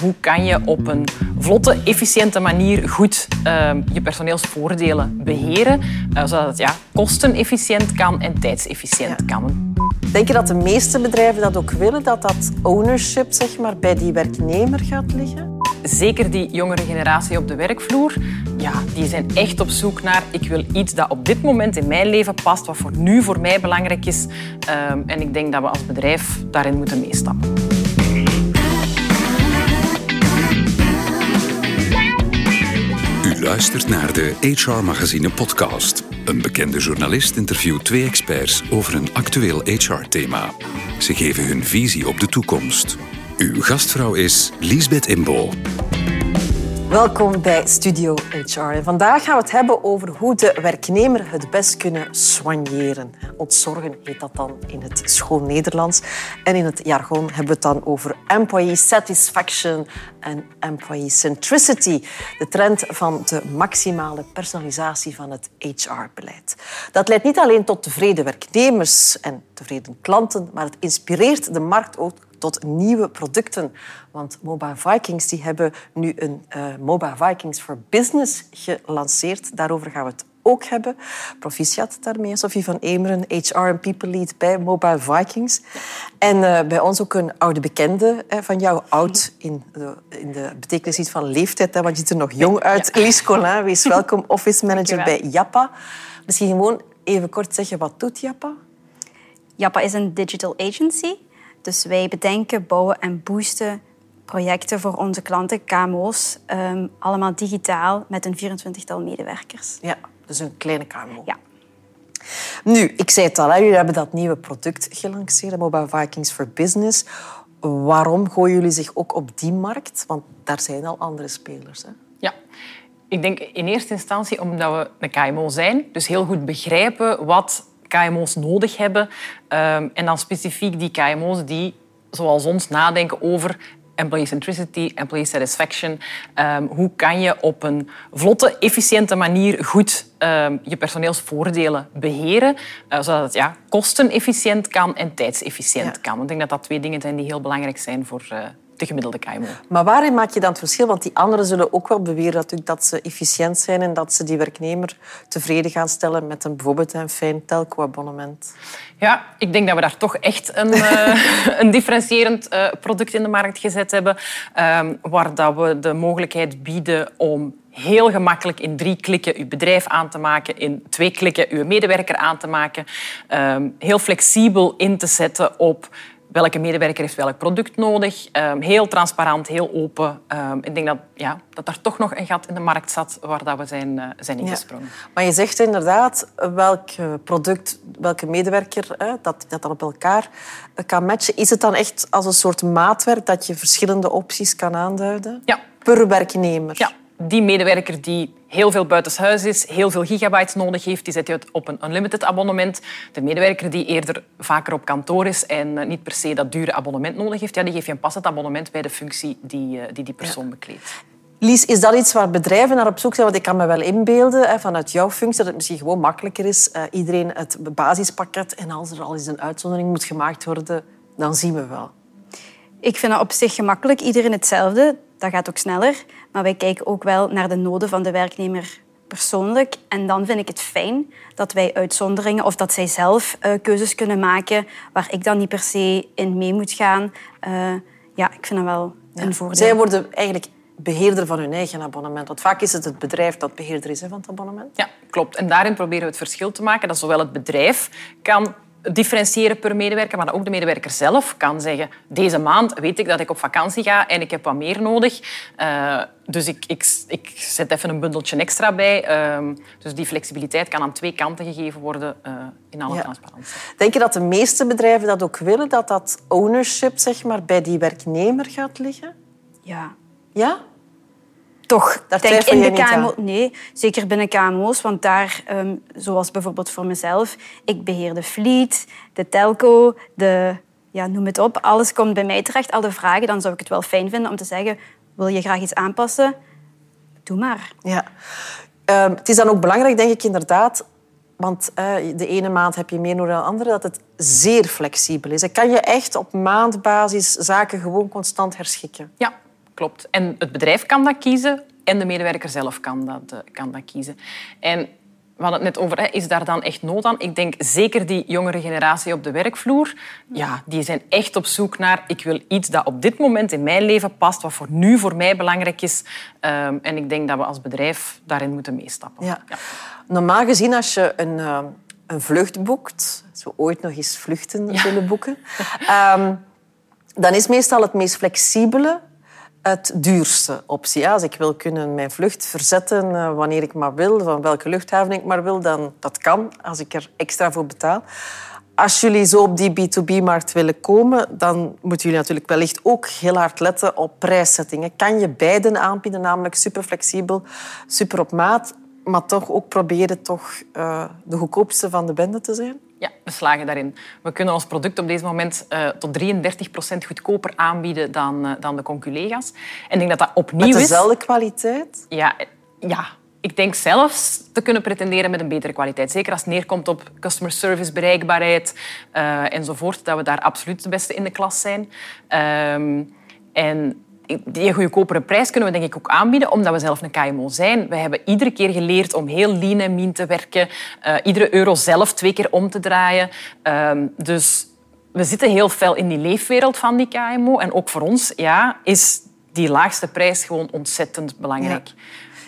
hoe kan je op een vlotte, efficiënte manier goed uh, je personeelsvoordelen beheren, uh, zodat het ja, kostenefficiënt kan en tijdsefficiënt ja. kan. Denk je dat de meeste bedrijven dat ook willen, dat dat ownership zeg maar, bij die werknemer gaat liggen? Zeker die jongere generatie op de werkvloer, ja, die zijn echt op zoek naar ik wil iets dat op dit moment in mijn leven past, wat voor nu voor mij belangrijk is. Uh, en ik denk dat we als bedrijf daarin moeten meestappen. Luistert naar de HR Magazine podcast. Een bekende journalist interviewt twee experts over een actueel HR-thema. Ze geven hun visie op de toekomst. Uw gastvrouw is Liesbeth Imbo. Welkom bij Studio HR. vandaag gaan we het hebben over hoe de werknemer het best kunnen soigneren. Ontzorgen heet dat dan in het schoon Nederlands. En in het jargon hebben we het dan over employee satisfaction en employee centricity. De trend van de maximale personalisatie van het HR-beleid. Dat leidt niet alleen tot tevreden werknemers en tevreden klanten, maar het inspireert de markt ook tot nieuwe producten. Want Mobile Vikings die hebben nu een uh, Mobile Vikings for Business gelanceerd. Daarover gaan we het ook hebben. Proficiat daarmee, Sophie van Emeren, HR en People Lead bij Mobile Vikings. En uh, bij ons ook een oude bekende hè, van jou, oud in de, in de betekenis niet van leeftijd, hè, want je ziet er nog jong uit. Ja. Elise Collin, wees welkom, office manager bij Jappa. Misschien gewoon even kort zeggen, wat doet Jappa? Jappa is een digital agency. Dus wij bedenken, bouwen en boosten projecten voor onze klanten, KMO's, um, allemaal digitaal met een 24-tal medewerkers. Ja, dus een kleine KMO. Ja. Nu, ik zei het al, hè, jullie hebben dat nieuwe product gelanceerd, Mobile Vikings for Business. Waarom gooien jullie zich ook op die markt? Want daar zijn al andere spelers. Hè? Ja, ik denk in eerste instantie omdat we een KMO zijn, dus heel goed begrijpen wat KMO's nodig hebben. Um, en dan specifiek die KMO's die, zoals ons, nadenken over employee centricity, employee satisfaction. Um, hoe kan je op een vlotte, efficiënte manier goed um, je personeelsvoordelen beheren, uh, zodat het ja, kostenefficiënt kan en tijdsefficiënt ja. kan. Ik denk dat dat twee dingen zijn die heel belangrijk zijn voor, uh, de gemiddelde KMO. Maar waarin maak je dan het verschil? Want die anderen zullen ook wel beweren dat ze efficiënt zijn en dat ze die werknemer tevreden gaan stellen met een, bijvoorbeeld een fijn telco-abonnement. Ja, ik denk dat we daar toch echt een, uh, een differentiërend uh, product in de markt gezet hebben, um, waar dat we de mogelijkheid bieden om heel gemakkelijk in drie klikken uw bedrijf aan te maken, in twee klikken uw medewerker aan te maken, um, heel flexibel in te zetten op welke medewerker heeft welk product nodig. Um, heel transparant, heel open. Um, ik denk dat, ja, dat er toch nog een gat in de markt zat waar dat we zijn, uh, zijn ingesprongen. Ja. Maar je zegt inderdaad welk product, welke medewerker hè, dat, dat dan op elkaar kan matchen. Is het dan echt als een soort maatwerk dat je verschillende opties kan aanduiden? Ja. Per werknemer? Ja die medewerker die heel veel buitenshuis is, heel veel gigabytes nodig heeft, die zet je op een unlimited abonnement. De medewerker die eerder vaker op kantoor is en eh, niet per se dat dure abonnement nodig heeft, ja, die geef je een passend abonnement bij de functie die eh, die, die persoon ja. bekleedt. Lies, is dat iets waar bedrijven naar op zoek zijn? Want ik kan me wel inbeelden hè, vanuit jouw functie dat het misschien gewoon makkelijker is. Uh, iedereen het basispakket en als er al eens een uitzondering moet gemaakt worden, dan zien we wel. Ik vind dat op zich gemakkelijk. Iedereen hetzelfde. Dat gaat ook sneller. Maar wij kijken ook wel naar de noden van de werknemer persoonlijk. En dan vind ik het fijn dat wij uitzonderingen of dat zij zelf uh, keuzes kunnen maken waar ik dan niet per se in mee moet gaan. Uh, ja, ik vind dat wel een voordeel. Zij worden eigenlijk beheerder van hun eigen abonnement. Want vaak is het het bedrijf dat beheerder is hè, van het abonnement. Ja, klopt. En daarin proberen we het verschil te maken dat zowel het bedrijf kan differentiëren per medewerker, maar ook de medewerker zelf kan zeggen deze maand weet ik dat ik op vakantie ga en ik heb wat meer nodig. Uh, dus ik, ik, ik, zet even een bundeltje extra bij. Uh, dus die flexibiliteit kan aan twee kanten gegeven worden uh, in alle ja. transparantie. Denk je dat de meeste bedrijven dat ook willen, dat dat ownership zeg maar, bij die werknemer gaat liggen? Ja. Ja? Toch. Daar denk in de KMO, Nee, zeker binnen KMO's. Want daar, um, zoals bijvoorbeeld voor mezelf, ik beheer de fleet, de telco, de, ja, noem het op. Alles komt bij mij terecht, al de vragen. Dan zou ik het wel fijn vinden om te zeggen, wil je graag iets aanpassen? Doe maar. Ja. Um, het is dan ook belangrijk, denk ik, inderdaad, want uh, de ene maand heb je meer nodig dan de andere, dat het zeer flexibel is. kan je echt op maandbasis zaken gewoon constant herschikken. Ja, klopt. En het bedrijf kan dat kiezen en de medewerker zelf kan dat, eh, kan dat kiezen. En we hadden het net over, is daar dan echt nood aan? Ik denk zeker die jongere generatie op de werkvloer, ja, die zijn echt op zoek naar ik wil iets dat op dit moment in mijn leven past, wat voor nu voor mij belangrijk is. Ehm, en ik denk dat we als bedrijf daarin moeten meestappen. Ja. Normaal gezien, als je een, uh, een vlucht boekt, als we ooit nog eens vluchten Ja. willen boeken, ehm, dan is meestal het meest flexibele het duurste optie. Als ik wil kunnen mijn vlucht verzetten eh, wanneer ik maar wil, van welke luchthaven ik maar wil, dan dat kan als ik er extra voor betaal. Als jullie zo op die B2B-markt willen komen, dan moeten jullie natuurlijk wellicht ook heel hard letten op prijszettingen. Kan je beiden aanbieden, namelijk super flexibel, super op maat, maar toch ook proberen toch, eh, de goedkoopste van de bende te zijn? Ja, we slagen daarin. We kunnen ons product op deze moment eh, tot 33 procent goedkoper aanbieden dan, eh, dan de conculega's. En ik denk dat dat opnieuw Met is. dezelfde kwaliteit? Ja, ja, ik denk zelfs te kunnen pretenderen met een betere kwaliteit. Zeker als het neerkomt op customer service, bereikbaarheid enzovoort. Dat we daar absoluut de beste in de klas zijn. Ehm, en die goedkopere prijs kunnen we denk ik ook aanbieden, omdat we zelf een KMO zijn. We hebben iedere keer geleerd om heel lean en mean te werken. eh, iedere euro zelf twee keer om te draaien. Ehm, dus we zitten heel fel in die leefwereld van die KMO. En ook voor ons ja, is die laagste prijs gewoon ontzettend belangrijk.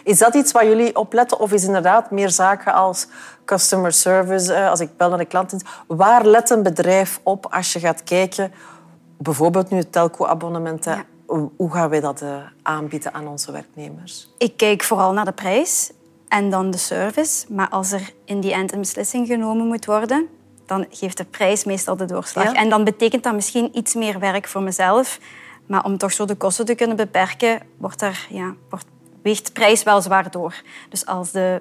Is dat iets waar jullie op letten? Of is inderdaad meer zaken als customer service, eh, als ik bel naar de klant? Waar let een bedrijf op als je gaat kijken, bijvoorbeeld nu het telco-abonnementen, Ja. Hoe- gaan wij dat eh, aanbieden aan onze werknemers? Ik kijk vooral naar de prijs en dan de service. Maar als er in die end een beslissing genomen moet worden, dan geeft de prijs meestal de doorslag. Ja. En dan betekent dat misschien iets meer werk voor mezelf. Maar om toch zo de kosten te kunnen beperken, wordt er, ja, wordt, weegt de prijs wel zwaar door. Dus als de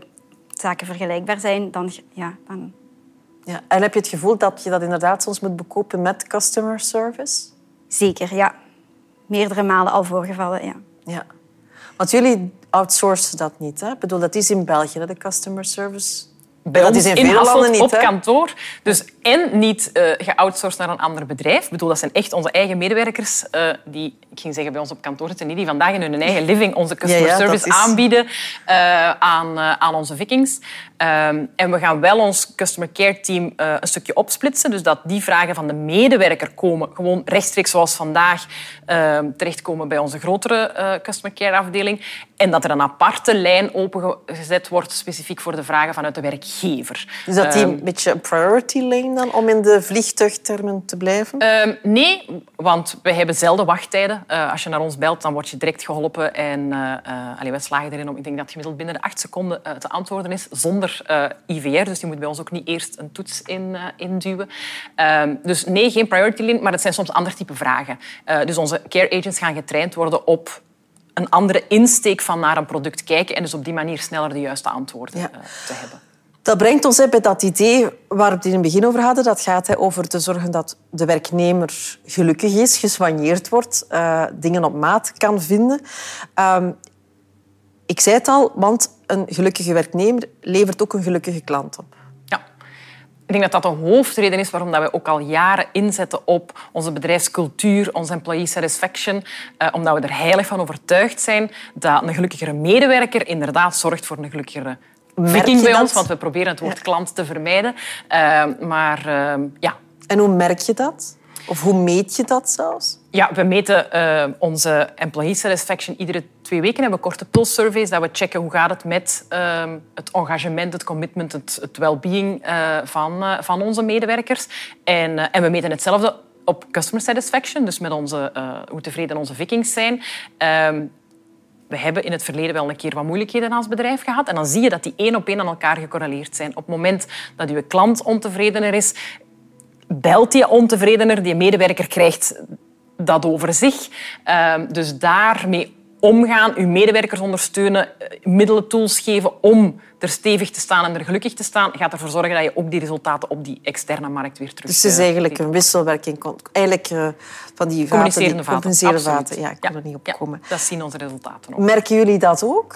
zaken vergelijkbaar zijn, dan, ja, dan Ja. En heb je het gevoel dat je dat inderdaad soms moet bekopen met customer service? zeker, ja. Meerdere malen al voorgevallen, ja. Ja. Want jullie outsourcen dat niet. Hè? Ik bedoel, dat is in België, de customer service. bij dat ons is in in landen niet. op hè? kantoor. Dus en niet eh geoutsourced naar een ander bedrijf. Ik bedoel, dat zijn echt onze eigen medewerkers eh, die, ik ging zeggen bij ons op kantoor zitten, niet die vandaag in hun eigen living onze customer Ja, ja, dat service is- aanbieden eh, aan, aan onze vikings. Ehm, en we gaan wel ons customer care team een stukje opsplitsen. Dus dat die vragen van de medewerker komen gewoon rechtstreeks zoals vandaag ehm, terechtkomen bij onze grotere customer care afdeling. En dat er een aparte lijn opengezet wordt specifiek voor de vragen vanuit de werkgever. Dus dat die Ehm, een beetje een priority lane dan, om in de vliegtuigtermen te blijven? Ehm, nee, want we hebben zelden wachttijden. Eh, als je naar ons belt, dan word je direct geholpen. En eh, allee, wij slagen erin om, ik denk dat gemiddeld binnen de acht seconden te antwoorden is, zonder IVR. Dus je moet bij ons ook niet eerst een toets in, induwen. Ehm, dus nee, geen priority lane, maar het zijn soms ander type vragen. Dus onze care agents gaan getraind worden op een andere insteek van naar een product kijken en dus op die manier sneller de juiste antwoorden Ja. te hebben. Dat brengt ons bij dat idee waar we het in het begin over hadden. Dat gaat over te zorgen dat de werknemer gelukkig is, gesoigneerd wordt, eh, dingen op maat kan vinden. Ehm, ik zei het al, want een gelukkige werknemer levert ook een gelukkige klant op. Ja. Ik denk dat dat de hoofdreden is waarom we ook al jaren inzetten op onze bedrijfscultuur, onze employee satisfaction. Eh, omdat we er heilig van overtuigd zijn dat een gelukkigere medewerker inderdaad zorgt voor een gelukkigere Merk bij dat? ons. Want we proberen het woord klant te vermijden. Eh, maar eh, ja, En hoe merk je dat? Of hoe meet je dat zelfs? Ja, we meten eh, onze employee satisfaction iedere twee weken. We hebben korte pulse surveys dat we checken hoe gaat het met ehm, het engagement, het commitment, het, het well-being eh, van, eh, van onze medewerkers. En, eh, en we meten hetzelfde op customer satisfaction, dus met onze, hoe tevreden onze vikings zijn. We hebben in het verleden wel een keer wat moeilijkheden als bedrijf gehad. En dan zie je dat die één op één aan elkaar gecorreleerd zijn. Op het moment dat uw klant ontevredener is, belt die ontevredener, die medewerker krijgt dat over zich. Ehm, dus daarmee omgaan, uw medewerkers ondersteunen, eh, middelen, tools geven om er stevig te staan en er gelukkig te staan, gaat ervoor zorgen dat je ook die resultaten op die externe markt weer terug... Dus het is eh, eigenlijk een wisselwerking. Eigenlijk eh, van die vaten, Communicerende vaten. Ja, ik kon er niet op ja, komen. dat zien onze resultaten ook. Merken jullie dat ook?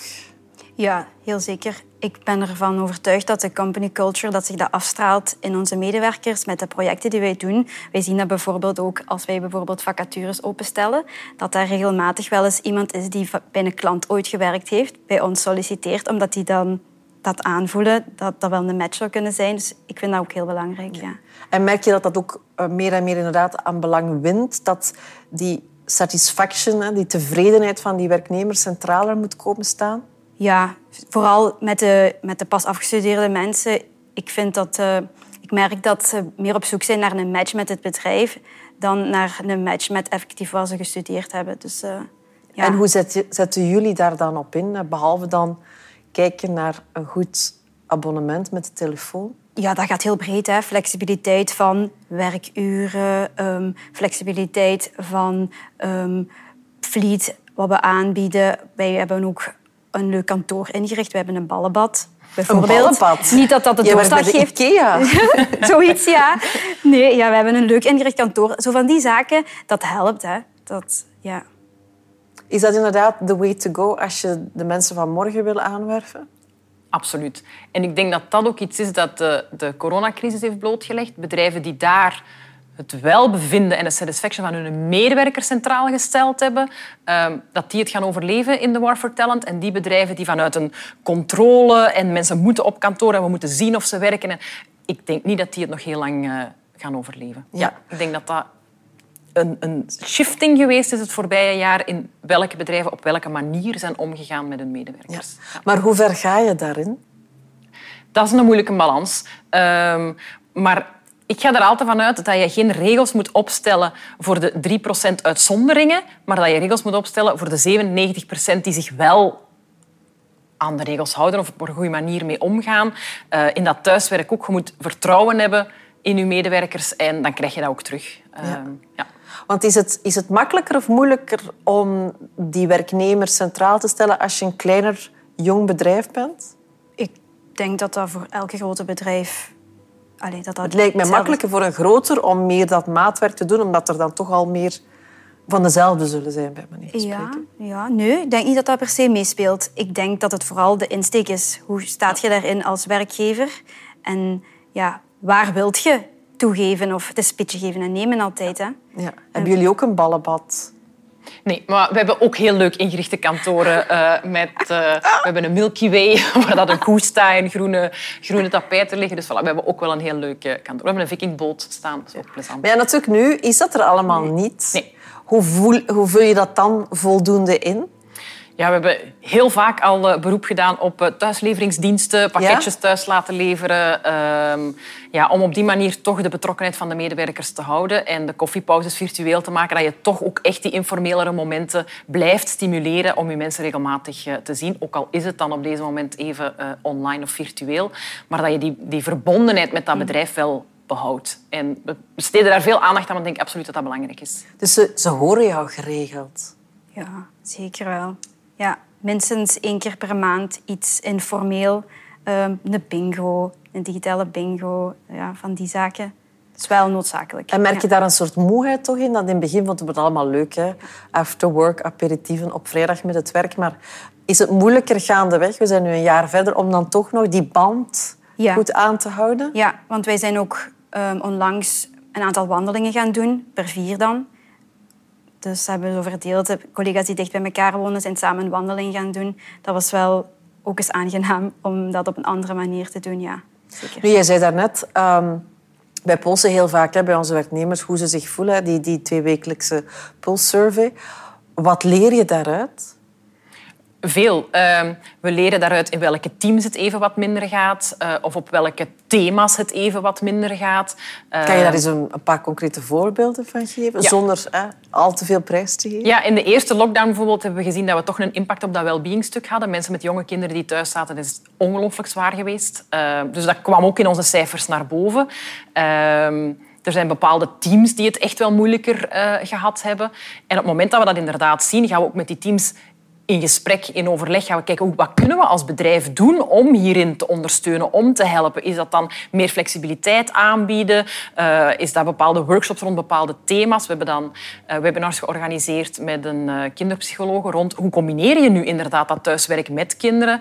Ja, heel zeker. Ik ben ervan overtuigd dat de company culture dat zich dat afstraalt in onze medewerkers met de projecten die wij doen. Wij zien dat bijvoorbeeld ook als wij bijvoorbeeld vacatures openstellen, dat daar regelmatig wel eens iemand is die bij een klant ooit gewerkt heeft, bij ons solliciteert, omdat die dan dat aanvoelen, dat dat wel een match zou kunnen zijn. Dus ik vind dat ook heel belangrijk. Ja. En merk je dat dat ook eh, meer en meer inderdaad aan belang wint? Dat die satisfaction, die tevredenheid van die werknemers centraler moet komen staan? Ja, vooral met de, met de pas afgestudeerde mensen. Ik, vind dat, uh, ik merk dat ze meer op zoek zijn naar een match met het bedrijf dan naar een match met effectief wat ze gestudeerd hebben. Dus, uh, ja. En hoe zetten jullie daar dan op in? Behalve dan kijken naar een goed abonnement met de telefoon? Ja, dat gaat heel breed. Hè. Flexibiliteit van werkuren, um, flexibiliteit van um, fleet, wat we aanbieden. Wij hebben ook een leuk kantoor ingericht. We hebben een ballenbad. Bijvoorbeeld. Een ballenbad? Niet dat dat de doorslag geeft. Ikea. Zoiets, ja. Nee, ja, we hebben een leuk ingericht kantoor. Zo van die zaken, dat helpt. Hè. Dat, ja. Is dat inderdaad the way to go als je de mensen van morgen wil aanwerven? Absoluut. En ik denk dat dat ook iets is dat de, de coronacrisis heeft blootgelegd. Bedrijven die daar het welbevinden en de satisfaction van hun medewerkers centraal gesteld hebben, ehm, dat die het gaan overleven in de War for Talent. En die bedrijven die vanuit een controle en mensen moeten op kantoor en we moeten zien of ze werken. Ik denk niet dat die het nog heel lang uh, gaan overleven. Ja. ik denk dat dat een, een, shifting geweest is het voorbije jaar in welke bedrijven op welke manier zijn omgegaan met hun medewerkers. Ja. Maar hoe ver ga je daarin? Dat is een moeilijke balans. Um, maar ik ga er altijd van uit dat je geen regels moet opstellen voor de 3% uitzonderingen, maar dat je regels moet opstellen voor de 97% die zich wel aan de regels houden of op een goede manier mee omgaan. Uh, in dat thuiswerk ook. Je moet vertrouwen hebben in je medewerkers en dan krijg je dat ook terug. Uh, ja. ja. Want is het, is het makkelijker of moeilijker om die werknemers centraal te stellen als je een kleiner, jong bedrijf bent? Ik denk dat dat voor elke grote bedrijf Allee, dat dat het lijkt mij makkelijker voor een groter om meer dat maatwerk te doen, omdat er dan toch al meer van dezelfde zullen zijn, bij manier van ja, ja, nee, ik denk niet dat dat per se meespeelt. Ik denk dat het vooral de insteek is. Hoe staat je daarin als werkgever? En ja, waar wilt je toegeven? Of het is pitje geven en nemen altijd. Hè? Ja. Hebben jullie ook een ballenbad? Nee, maar we hebben ook heel leuk ingerichte kantoren. Uh, met, uh, we hebben een Milky Way, waar dat een koe staat en groene, groene tapijten liggen. Dus voilà, we hebben ook wel een heel leuk kantoor. We hebben een vikingboot staan, dat is ook plezant. Maar ja, natuurlijk nu is dat er allemaal niet. Nee. Hoe, voel, hoe vul je dat dan voldoende in? Ja, we hebben heel vaak al eh, beroep gedaan op eh, thuisleveringsdiensten, pakketjes thuis laten leveren. Ehm, ja, om op die manier toch de betrokkenheid van de medewerkers te houden en de koffiepauzes virtueel te maken. Dat je toch ook echt die informelere momenten blijft stimuleren om je mensen regelmatig eh, te zien. Ook al is het dan op deze moment even online of virtueel. Maar dat je die, die verbondenheid met dat mm. bedrijf wel behoudt. En we besteden daar veel aandacht aan, want ik denk absoluut dat dat belangrijk is. Dus ze, ze horen jou geregeld? Ja, zeker wel. Ja, minstens één keer per maand iets informeel. Um, een bingo, een digitale bingo, ja, van die zaken. Dat is wel noodzakelijk. En merk je daar een soort moeheid toch in? Dat in het begin vond het allemaal leuk, hè? After work, aperitieven op vrijdag met het werk. Maar is het moeilijker gaandeweg, we zijn nu een jaar verder, om dan toch nog die band goed aan te houden? Ja, want wij zijn ook um, onlangs een aantal wandelingen gaan doen, per vier dan. Dus hebben we zo verdeeld. De collega's die dicht bij elkaar wonen zijn samen een wandeling gaan doen. Dat was wel ook eens aangenaam om dat op een andere manier te doen, ja. Nu, jij zei daarnet, um, wij polsen heel vaak bij onze werknemers hoe ze zich voelen, die, die tweewekelijkse pulssurvey. Wat leer je daaruit? Veel. Ehm, we leren daaruit in welke teams het even wat minder gaat uh, of op welke thema's het even wat minder gaat. kan je daar ehm, eens een, een, paar concrete voorbeelden van geven, zonder al te veel prijs te geven? Ja, in de eerste lockdown bijvoorbeeld hebben we gezien dat we toch een impact op dat well-being-stuk hadden. Mensen met jonge kinderen die thuis zaten, is ongelooflijk zwaar geweest. Uh, dus dat kwam ook in onze cijfers naar boven. Er zijn bepaalde teams die het echt wel moeilijker uh, gehad hebben. En op het moment dat we dat inderdaad zien, gaan we ook met die teams in gesprek, in overleg gaan we kijken wat kunnen we als bedrijf doen om hierin te ondersteunen, om te helpen. Is dat dan meer flexibiliteit aanbieden? Uh, is dat bepaalde workshops rond bepaalde thema's? We hebben dan uh, webinars georganiseerd met een uh, kinderpsycholoog rond hoe combineer je nu inderdaad dat thuiswerk met kinderen,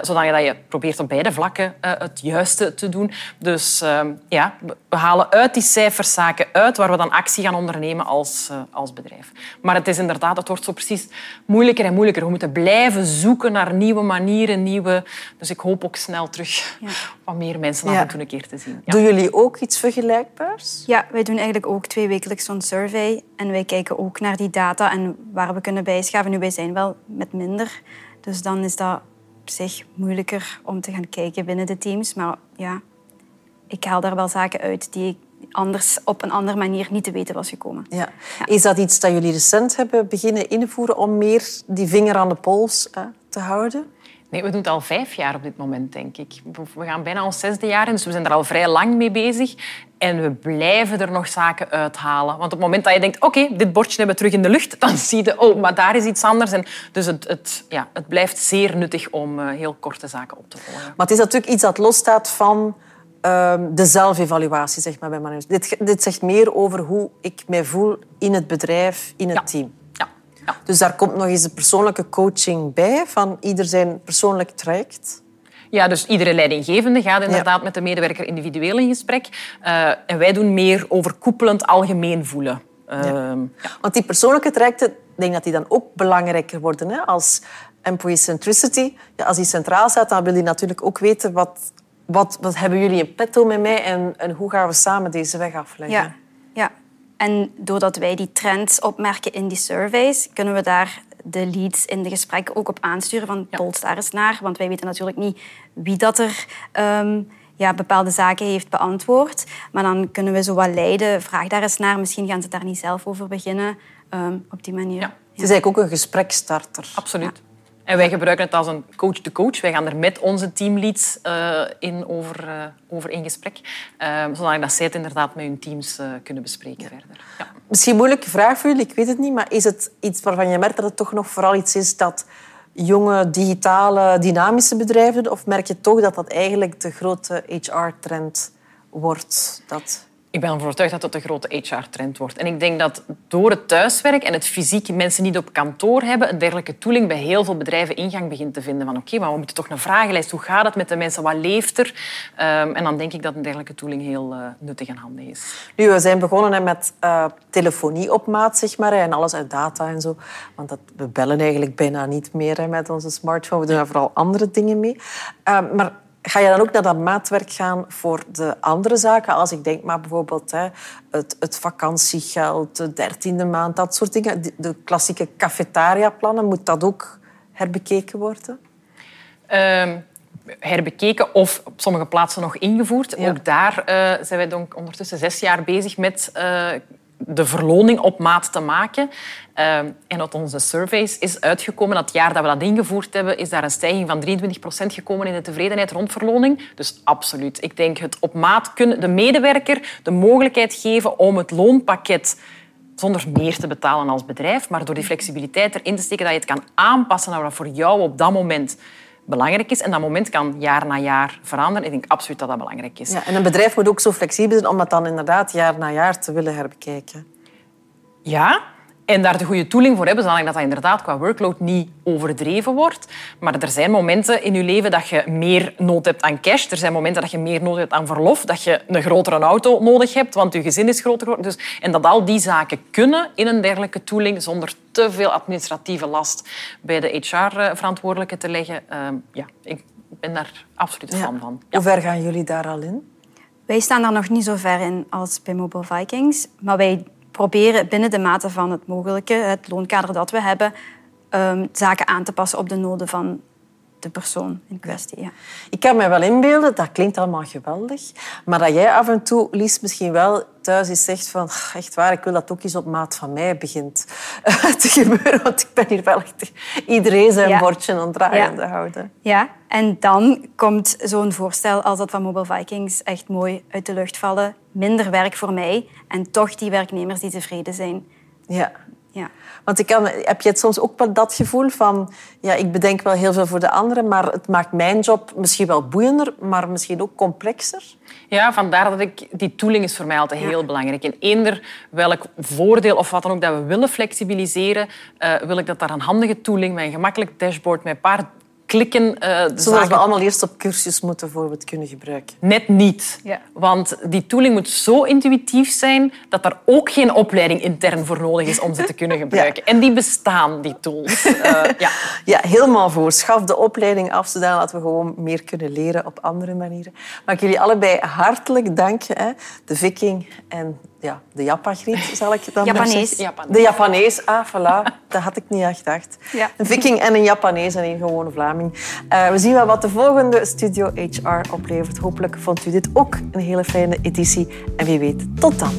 zodat je probeert op beide vlakken het juiste te doen. Dus ja, we halen uit die cijfers zaken uit waar we dan actie gaan ondernemen als, als bedrijf. Maar het is inderdaad, het wordt zo precies moeilijker en moeilijker. We moeten blijven zoeken naar nieuwe manieren, nieuwe... Dus ik hoop ook snel terug ja. wat meer mensen af en toe een keer te zien. Ja. Doen jullie ook iets vergelijkbaars? Ja, wij doen eigenlijk ook twee wekelijks zo'n survey. En wij kijken ook naar die data en waar we kunnen bijschaven. Nu, wij zijn wel met minder. Dus dan is dat op zich moeilijker om te gaan kijken binnen de teams. Maar ja, ik haal daar wel zaken uit die ik anders op een andere manier niet te weten was gekomen. Ja. Is dat iets dat jullie recent hebben beginnen invoeren om meer die vinger aan de pols te houden? Nee, we doen het al vijf jaar op dit moment, denk ik. We gaan bijna ons zesde jaar in, dus we zijn er al vrij lang mee bezig. En we blijven er nog zaken uithalen. Want op het moment dat je denkt, oké, dit bordje hebben we terug in de lucht, dan zie je, oh, maar daar is iets anders. En dus het, het, ja, het blijft zeer nuttig om uh, heel korte zaken op te volgen. Maar het is natuurlijk iets dat losstaat van um, de zelfevaluatie zeg maar, bij managers. Dit, dit zegt meer over hoe ik mij voel in het bedrijf, in het ja. team. Ja. ja. Dus daar komt nog eens de persoonlijke coaching bij, van ieder zijn persoonlijk traject. Ja, dus iedere leidinggevende gaat inderdaad ja. met de medewerker individueel in gesprek. Uh, en wij doen meer overkoepelend algemeen voelen. Uh, ja. Want die persoonlijke trajecten, ik denk dat die dan ook belangrijker worden. Hè? Als employee centricity, ja, als die centraal staat, dan wil je natuurlijk ook weten wat wat, wat hebben jullie in petto met mij en, en hoe gaan we samen deze weg afleggen? Ja, ja. En doordat wij die trends opmerken in die surveys, kunnen we daar de leads in de gesprekken ook op aansturen van ja. pols daar eens naar. Want wij weten natuurlijk niet wie dat er um, ja, bepaalde zaken heeft beantwoord. Maar dan kunnen we zo wat leiden. Vraag daar eens naar. Misschien gaan ze daar niet zelf over beginnen. Um, op die manier. Ja. Het is eigenlijk ook een gesprekstarter. Absoluut. En wij gebruiken het als een coach-to-coach. Wij gaan er met onze teamleads uh, in over, uh, over in gesprek, uh, zodat zij het inderdaad met hun teams kunnen bespreken verder. Ja. Misschien een moeilijke vraag voor jullie, ik weet het niet, maar is het iets waarvan je merkt dat het toch nog vooral iets is dat jonge, digitale, dynamische bedrijven, of merk je toch dat dat eigenlijk de grote HR-trend wordt? Dat... Ik ben ervan overtuigd dat het een grote HR-trend wordt. En ik denk dat door het thuiswerk en het fysiek mensen niet op kantoor hebben, een dergelijke tooling bij heel veel bedrijven ingang begint te vinden. Van oké, maar we moeten toch een vragenlijst. Hoe gaat het met de mensen? Wat leeft er? Um, en dan denk ik dat een dergelijke tooling heel uh, nuttig en handig is. Nu, we zijn begonnen met uh, telefonie op maat, zeg maar, en alles uit data en zo. Want dat, we bellen eigenlijk bijna niet meer met onze smartphone. We doen daar vooral andere dingen mee. Uh, maar Ga je dan ook naar dat maatwerk gaan voor de andere zaken? Als ik denk maar bijvoorbeeld hè, het, het vakantiegeld, de dertiende maand, dat soort dingen. De, de klassieke cafetaria-plannen, moet dat ook herbekeken worden? Um, herbekeken of op sommige plaatsen nog ingevoerd. Ja. Ook daar uh, zijn wij ondertussen zes jaar bezig met uh, de verloning op maat te maken. Uh, en uit onze surveys is uitgekomen dat het jaar dat we dat ingevoerd hebben, is daar een stijging van 23% gekomen in de tevredenheid rond verloning. Dus absoluut. Ik denk het op maat kunnen, de medewerker de mogelijkheid geven om het loonpakket zonder meer te betalen als bedrijf, maar door die flexibiliteit erin te steken dat je het kan aanpassen naar wat voor jou op dat moment belangrijk is. En dat moment kan jaar na jaar veranderen. Ik denk absoluut dat dat belangrijk is. Ja, en een bedrijf moet ook zo flexibel zijn om dat dan inderdaad jaar na jaar te willen herbekijken. Ja, en daar de goede tooling voor hebben, zodat dat, dat inderdaad qua workload niet overdreven wordt. Maar er zijn momenten in je leven dat je meer nood hebt aan cash. Er zijn momenten dat je meer nood hebt aan verlof. Dat je een grotere auto nodig hebt, want je gezin is groter geworden. Dus, en dat al die zaken kunnen in een dergelijke tooling zonder te veel administratieve last bij de HR-verantwoordelijke te leggen. Uh, ja, ik ben daar absoluut een fan ja. van. Ja. Hoe ver gaan jullie daar al in? Wij staan daar nog niet zo ver in als bij Mobile Vikings. Maar wij proberen binnen de mate van het mogelijke, het loonkader dat we hebben, um, zaken aan te passen op de noden van de persoon in kwestie. Ja. Ik kan me wel inbeelden, dat klinkt allemaal geweldig, maar dat jij af en toe, Lies, misschien wel thuis eens zegt van echt waar, ik wil dat ook eens op maat van mij begint te gebeuren, want ik ben hier wel echt iedereen zijn ja. bordje aan het ja. houden. Ja, en dan komt zo'n voorstel als dat van Mobile Vikings echt mooi uit de lucht vallen. Minder werk voor mij en toch die werknemers die tevreden zijn. Ja. Ja. Want ik kan, heb je het soms ook wel dat gevoel van... Ja, ik bedenk wel heel veel voor de anderen, maar het maakt mijn job misschien wel boeiender, maar misschien ook complexer? Ja, vandaar dat ik... Die tooling is voor mij altijd heel belangrijk. En eender welk voordeel of wat dan ook dat we willen flexibiliseren, uh, wil ik dat daar een handige tooling met een gemakkelijk dashboard met een paar klikken. Uh, Zodat zaken... we allemaal eerst op cursus moeten voor we het kunnen gebruiken. Net niet. Ja. Want die tooling moet zo intuïtief zijn dat er ook geen opleiding intern voor nodig is om ze te kunnen gebruiken. En die bestaan, die tools. Uh, ja. ja, helemaal voor. Schaf de opleiding af, zodat we gewoon meer kunnen leren op andere manieren. Maar ik jullie allebei hartelijk dank. Hè. De Viking en ja, de Japagriet, zal ik dan Japanees. Japanees. De Japanees, ah, voilà. Dat had ik niet echt gedacht. Ja. Een viking en een Japanees en een gewone Vlaming. Uh, we zien wel wat de volgende Studio HR oplevert. Hopelijk vond u dit ook een hele fijne editie. En wie weet, tot dan.